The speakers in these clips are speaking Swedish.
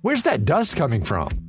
Where's that dust coming from?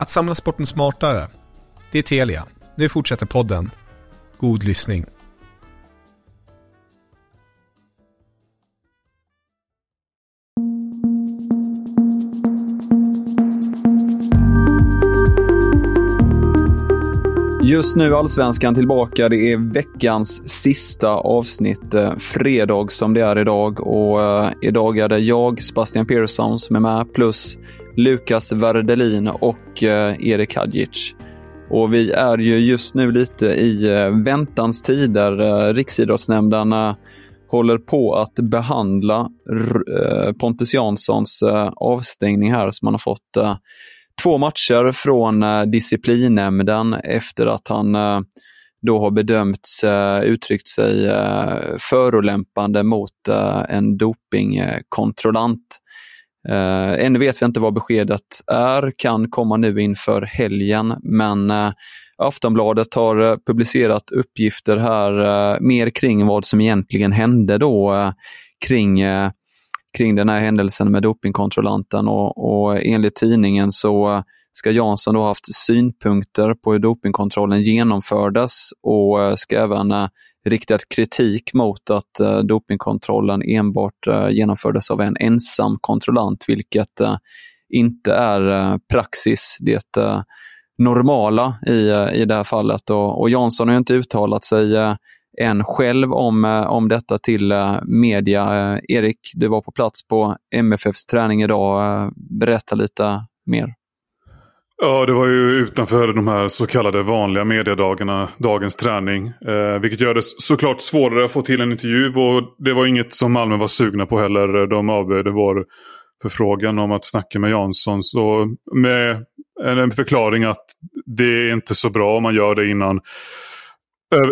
Att samla sporten smartare. Det är Telia. Nu fortsätter podden. God lyssning. Just nu Allsvenskan tillbaka. Det är veckans sista avsnitt, eh, fredag som det är idag. Och eh, idag är det jag, Sebastian Persson, som är med, plus Lukas Verdelin och eh, Erik Hadjic. Och vi är ju just nu lite i eh, väntans tider. där eh, Riksidrottsnämnden håller på att behandla Pontus Janssons avstängning här som han har fått två matcher från disciplinnämnden efter att han då har bedömts, uttryckt sig förolämpande mot en dopingkontrollant. Eh, ännu vet vi inte vad beskedet är, kan komma nu inför helgen, men eh, Aftonbladet har eh, publicerat uppgifter här eh, mer kring vad som egentligen hände då eh, kring eh, kring den här händelsen med dopingkontrollanten och, och enligt tidningen så eh, ska Jansson då ha haft synpunkter på hur dopingkontrollen genomfördes och ska även riktat kritik mot att eh, dopingkontrollen enbart eh, genomfördes av en ensam kontrollant, vilket eh, inte är eh, praxis. Det eh, normala i, eh, i det här fallet. Och, och Jansson har ju inte uttalat sig än själv om, om detta till media. Erik, du var på plats på MFFs träning idag. Berätta lite mer. Ja, det var ju utanför de här så kallade vanliga mediedagarna, dagens träning. Eh, vilket gör det såklart svårare att få till en intervju och det var inget som Malmö var sugna på heller. De avböjde vår förfrågan om att snacka med Jansson. Så med en förklaring att det är inte så bra om man gör det innan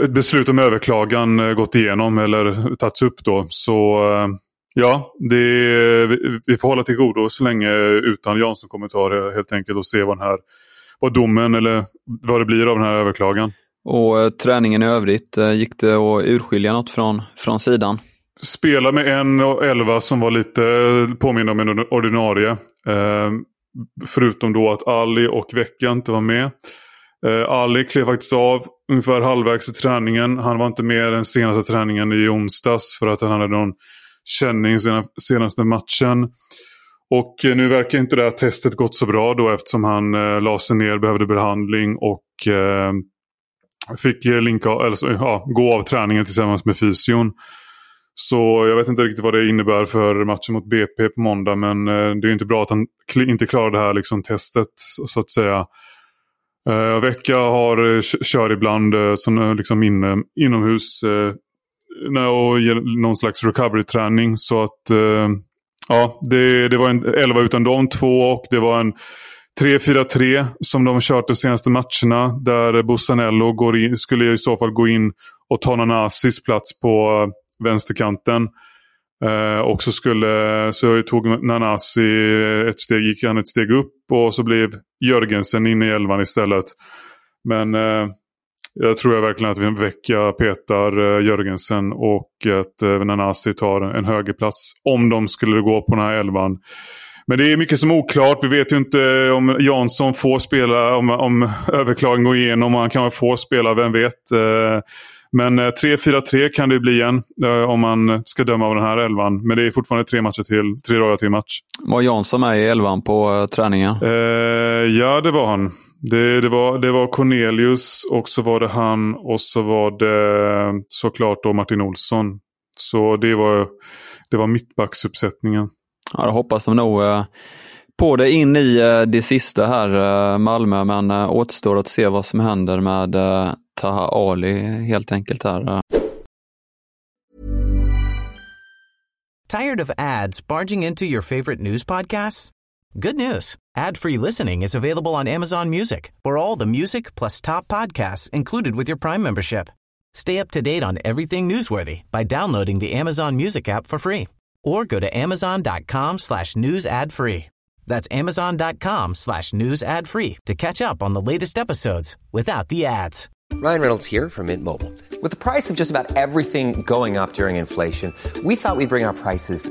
ett beslut om överklagan eh, gått igenom eller tagits upp då. Så eh, ja, det, vi- får hålla till godo så länge utan Jansson-kommentarer helt enkelt och se vad, den här, vad domen eller vad det blir av den här överklagan. Och eh, träningen i övrigt, eh, gick det att urskilja något från, från sidan? Spela med en och elva som var lite påminna om en ordinarie. Eh, förutom då att Ali och Vecka inte var med. Ali klev faktiskt av ungefär halvvägs i träningen. Han var inte med den senaste träningen i onsdags för att han hade någon känning senaste matchen. Och eh, nu verkar inte det här testet gått så bra då eftersom han eh, la sig ner, behövde behandling och eh, fick linka, eller, ja, gå av träningen tillsammans med fysion. Så jag vet inte riktigt vad det innebär för matchen mot BP på måndag. Men eh, det är inte bra att han kl- inte klarar det här liksom, testet så, att säga. Eh, Vecka har, eh, kör ibland eh, som, eh, liksom inne, inomhus. Eh, och någon slags recovery-träning. Så att eh, ja, det, det var en 11 utan de två och det var en 3-4-3 som de kört de senaste matcherna. Där Bussanello går in, skulle i så fall gå in och ta Nanasis plats på eh, vänsterkanten. Eh, och så, skulle, så tog Nanasi ett steg, gick han ett steg upp och så blev Jörgensen inne i elvan istället. Men eh, jag tror jag verkligen att Vecchia petar eh, Jörgensen och att eh, Nanasi tar en högerplats. Om de skulle gå på den här elvan. Men det är mycket som är oklart. Vi vet ju inte om Jansson får spela, om, om överklagan går igenom. Han kan få spela, vem vet. Eh, men 3-4-3 eh, kan det bli igen eh, om man ska döma av den här elvan. Men det är fortfarande tre matcher till, tre dagar till match. Var Jansson med i elvan på träningen? Eh, ja, det var han. Det, det, var, det var Cornelius och så var det han och så var det såklart då Martin Olsson. Så det var, det var mittbacksuppsättningen. Ja, då hoppas de nog eh, på det in i eh, det sista här, eh, Malmö, men återstår att se vad som händer med Taha Ali helt enkelt här. Tired of ads barging into your favorite news podcasts? Good news. Ad-free listening is available on Amazon Music for all the music plus top podcasts included with your Prime membership. Stay up to date on everything newsworthy by downloading the Amazon Music app for free or go to amazon.com slash news ad free. That's amazon.com slash news ad free to catch up on the latest episodes without the ads. Ryan Reynolds here from Mint Mobile. With the price of just about everything going up during inflation, we thought we'd bring our prices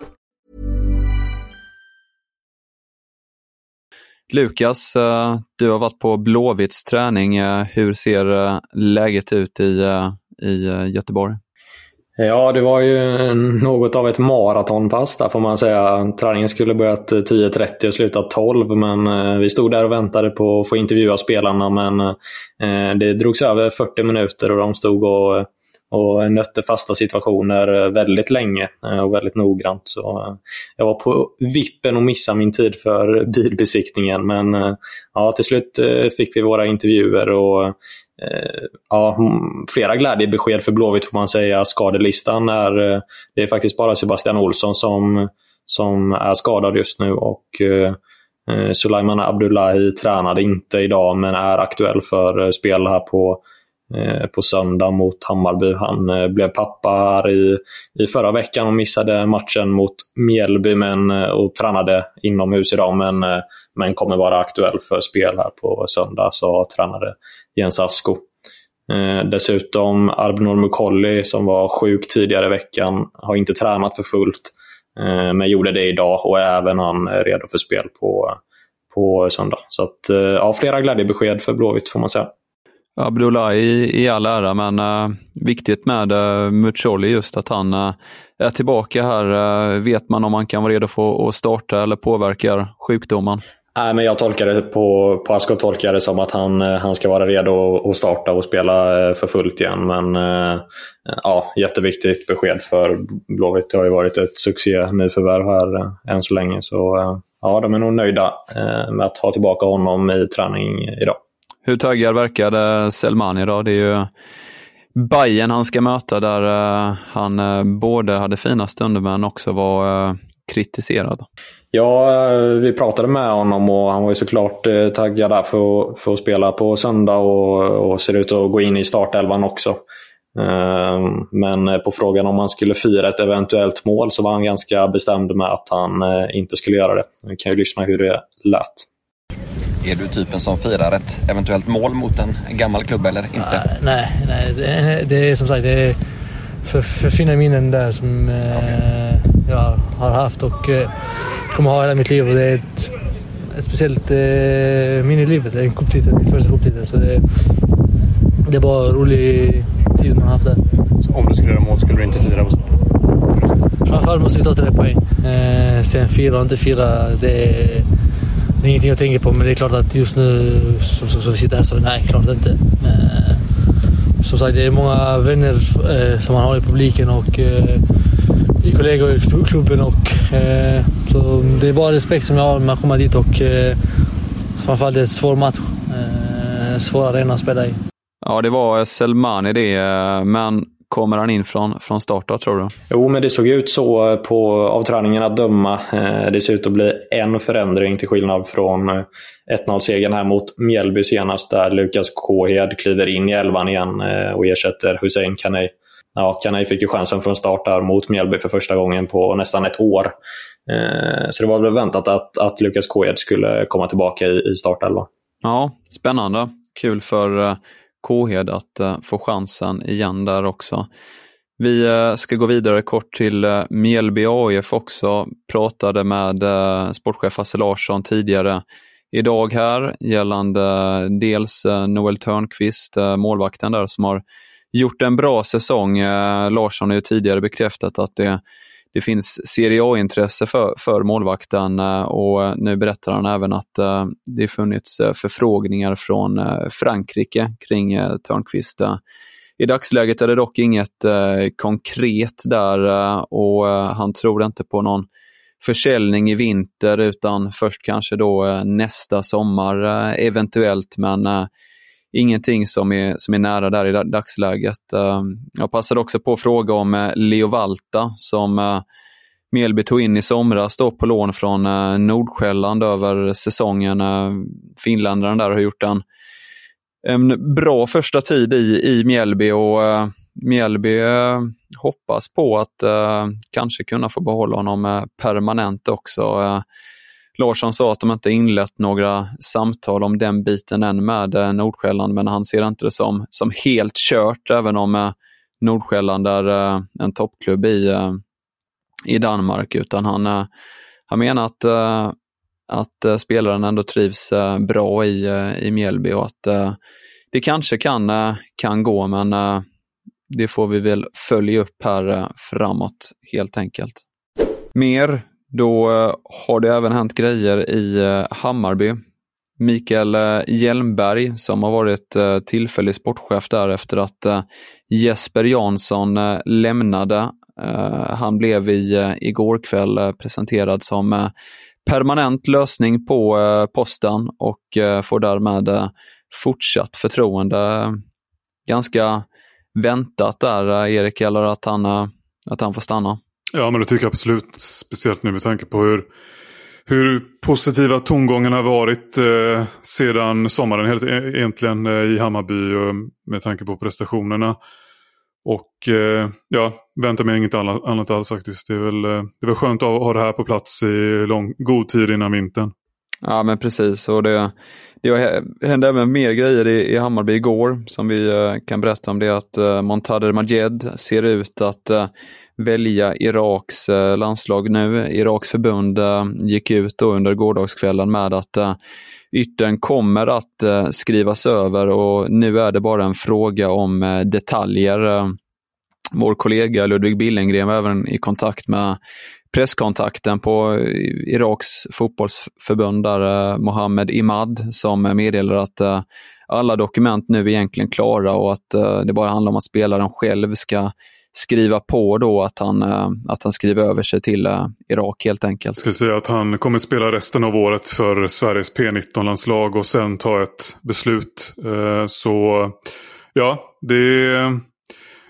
Lukas, eh, du har varit på Blåvitts träning. Eh, hur ser eh, läget ut i i Göteborg? Ja, det var ju något av ett maratonpass där får man säga. Träningen skulle börjat 10.30 och slutat 12, men vi stod där och väntade på att få intervjua spelarna. Men det drogs över 40 minuter och de stod och, och nötte fasta situationer eh, väldigt länge eh, och väldigt noggrant. Så eh, jag var på vippen att missa min tid för bilbesiktningen, men ja, till slut fick vi våra intervjuer och ja, flera glädjebesked för Blåvitt får man säga. Skadelistan är, det är faktiskt bara Sebastian Olsson som, som är skadad just nu och Sulaiman Abdullahi tränade inte idag men är aktuell för spel här på, Eh, på söndag mot Hammarby. Han eh, blev pappa här i, i förra veckan och missade matchen mot Mjällby men, eh, och tränade inomhus idag men, men kommer vara aktuell för spel här på söndag, sa tränare Jens Asko. Eh, dessutom Arbnor Mukolli som var sjuk tidigare i veckan har inte tränat för fullt. Eh, men gjorde det idag och är även han redo för spel på, på söndag. Så att, eh, ja, flera glädjebesked för Blåvitt får man säga. Abdullah i, i all ära, men uh, viktigt med eh, uh, Mucolli just att han uh, är tillbaka här. Uh, vet man om han kan vara redo för att starta eller påverkar sjukdomen? Nej, men jag tolkar det på, på Asko tolkar det som att han, han ska vara redo att starta och spela för fullt igen. Men ja, jätteviktigt besked för Blåvitt. Det har ju varit ett succé nyförvärv här än så länge. Så ja, de är nog nöjda med att ha tillbaka honom i träning idag. Hur taggad verkade Selman idag? Det är ju Bayern han ska möta där eh, han eh, både hade fina stunder men också var eh, kritiserad. Ja, vi pratade med honom och han var ju såklart taggad där för, för att spela på söndag och, och ser ut att gå in i startelvan också. Ehm, men på frågan om han skulle fira ett eventuellt mål så var han ganska bestämd med att han inte skulle göra det. Vi kan ju lyssna hur det lät. Är du typen som firar ett eventuellt mål mot en gammal klubb eller inte? Nej, nej det, det är som sagt det är för, för fina minnen där som okay. eh, jag har haft och eh, kommer ha hela mitt liv. Och det är ett, ett speciellt eh, minne i livet. Det är en cuptitel, min första cuptitel. Så det, det är bara en rolig tid man har haft där. Så om du skulle göra mål skulle du inte fira? Framförallt måste vi ta tre poäng. Eh, sen fira och inte fira, det är, det är ingenting jag tänker på, men det är klart att just nu så, så, så vi sitter här så nej, klart inte. Men, eh, som sagt, det är många vänner eh, som man har i publiken och eh, i kollegor i klubben. Och, eh, så det är bara respekt som jag har när man kommer dit och eh, framförallt är det en svår match. Eh, svår arena att spela i. Ja, det var Selmani det, eh, men Kommer han in från, från start då, tror du? Jo, men det såg ut så på, av träningen att döma. Eh, det ser ut att bli en förändring till skillnad från 1-0-segern här mot Mjällby senast, där Lukas Kåhed kliver in i elvan igen eh, och ersätter Hussein Kanei. Ja, Kanei fick ju chansen från start där mot Mjällby för första gången på nästan ett år. Eh, så det var väl väntat att, att Lukas Kåhed skulle komma tillbaka i, i startelvan. Ja, spännande. Kul för Kåhed att eh, få chansen igen där också. Vi eh, ska gå vidare kort till eh, Mjällby AIF också. Pratade med sportchef Hasse Larsson tidigare idag här gällande dels Noel Törnqvist, målvakten där som har gjort en bra säsong. Larsson har ju tidigare bekräftat att det det finns Serie A-intresse för, för målvakten eh, och eh, nu berättar han även att eh, det funnits förfrågningar från Frankrike kring Törnqvist. I dagsläget är det dock inget konkret där och han tror inte på någon försäljning i vinter utan först kanske då nästa sommar eventuellt men ingenting som är, som är nära där i dagsläget. Ehm, jag passade också på att fråga om eh, Leo Valta som eh, Mjällby tog in i somras då på lån från eh, Nordsjälland över säsongen. Ehm, finländaren där har gjort en, en bra första tid i, i Mjällby och Mjällby hoppas på att kanske kunna få behålla honom permanent också. Ehm, Larsson sa att de inte inlett några samtal om den biten än med eh, Nordsjälland, men han ser inte det som, som helt kört, även om eh, Nordsjälland är eh, en toppklubb i, i Danmark, utan han, han menar att, att spelaren ändå trivs bra i, i Mjällby och att det kanske kan, kan gå, men det får vi väl följa upp här framåt helt enkelt. Mer då eh, har det även hänt grejer i eh, Hammarby. Mikael eh, Hjelmberg som har varit tillfällig sportchef där efter att Jesper Jansson lämnade. Han blev i, igår kväll presenterad som permanent lösning på posten och får därmed fortsatt förtroende. Ganska väntat där, Erik, eller att han, att han får stanna? Ja, men det tycker jag absolut. Speciellt nu med tanke på hur, hur positiva tongångarna har varit eh, sedan sommaren helt, e-, egentligen eh, i Hammarby och med tanke på prestationerna. Och eh, ja, väntar mig inget annat, annat alls faktiskt. Det är, väl, eh, det är väl skönt att ha det här på plats i lång, god tid innan vintern. Ja men precis och det, det hände även mer grejer i, i Hammarby igår som vi eh, kan berätta om det är att eh, Montader Majed ser ut att eh, välja Iraks eh, landslag nu. Iraks förbund eh, gick ut då under gårdagskvällen med att eh, yttern kommer att skrivas över och nu är det bara en fråga om detaljer. Vår kollega Ludvig Billengren var även i kontakt med presskontakten på Iraks fotbollsförbund, där, Mohammed Imad, som meddelar att alla dokument nu är egentligen klara och att det bara handlar om att spelaren själv ska skriva på då att han, eh, att han skriver över sig till eh, Irak helt enkelt. Jag ska säga att han kommer spela resten av året för Sveriges P19-landslag och sen ta ett beslut. Eh, så ja, det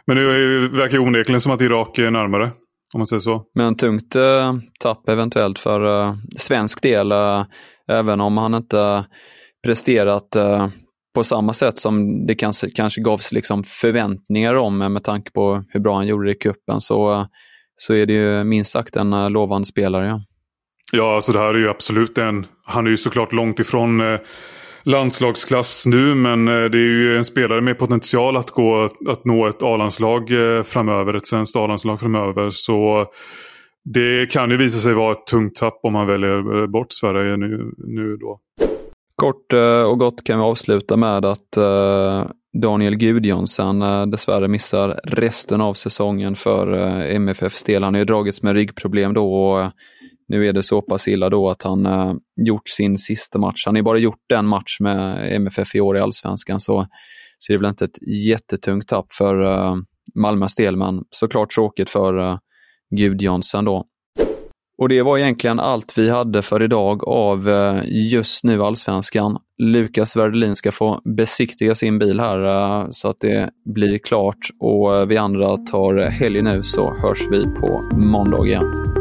men det verkar ju onekligen som att Irak är närmare. Om man säger så. Men tungt eh, tapp eventuellt för eh, svensk del. Eh, även om han inte presterat på samma sätt som det kanske, kanske gavs liksom förväntningar om med tanke på hur bra han gjorde det i cupen så, så är det ju minst sagt en eh, lovande spelare. Ja, ja alltså det här är ju absolut en, han är ju såklart långt ifrån eh, landslagsklass nu men eh, det är ju en spelare med potential att, gå, att nå ett A-landslag eh, framöver, ett svenskt A-landslag framöver. Så det kan ju visa sig vara ett tungt tapp om man väljer eh, bort Sverige nu, nu då. Kort eh, och gott kan vi avsluta med att eh, Daniel Gudjonsson eh, dessvärre missar resten av säsongen för MFFs del. Han har ju dragits med ryggproblem då och nu är det så pass illa då att han gjort sin sista match. Han har ju bara gjort en match med MFF i år i Allsvenskan, så, så det är väl inte ett jättetungt tapp för Malmös del, men såklart tråkigt för Gudjonsson då. Och det var egentligen allt vi hade för idag av eh, just nu Allsvenskan. Lukas Werdelin ska få besiktiga sin bil här eh, så att det blir klart och eh, vi andra tar helg nu så hörs vi på måndag igen.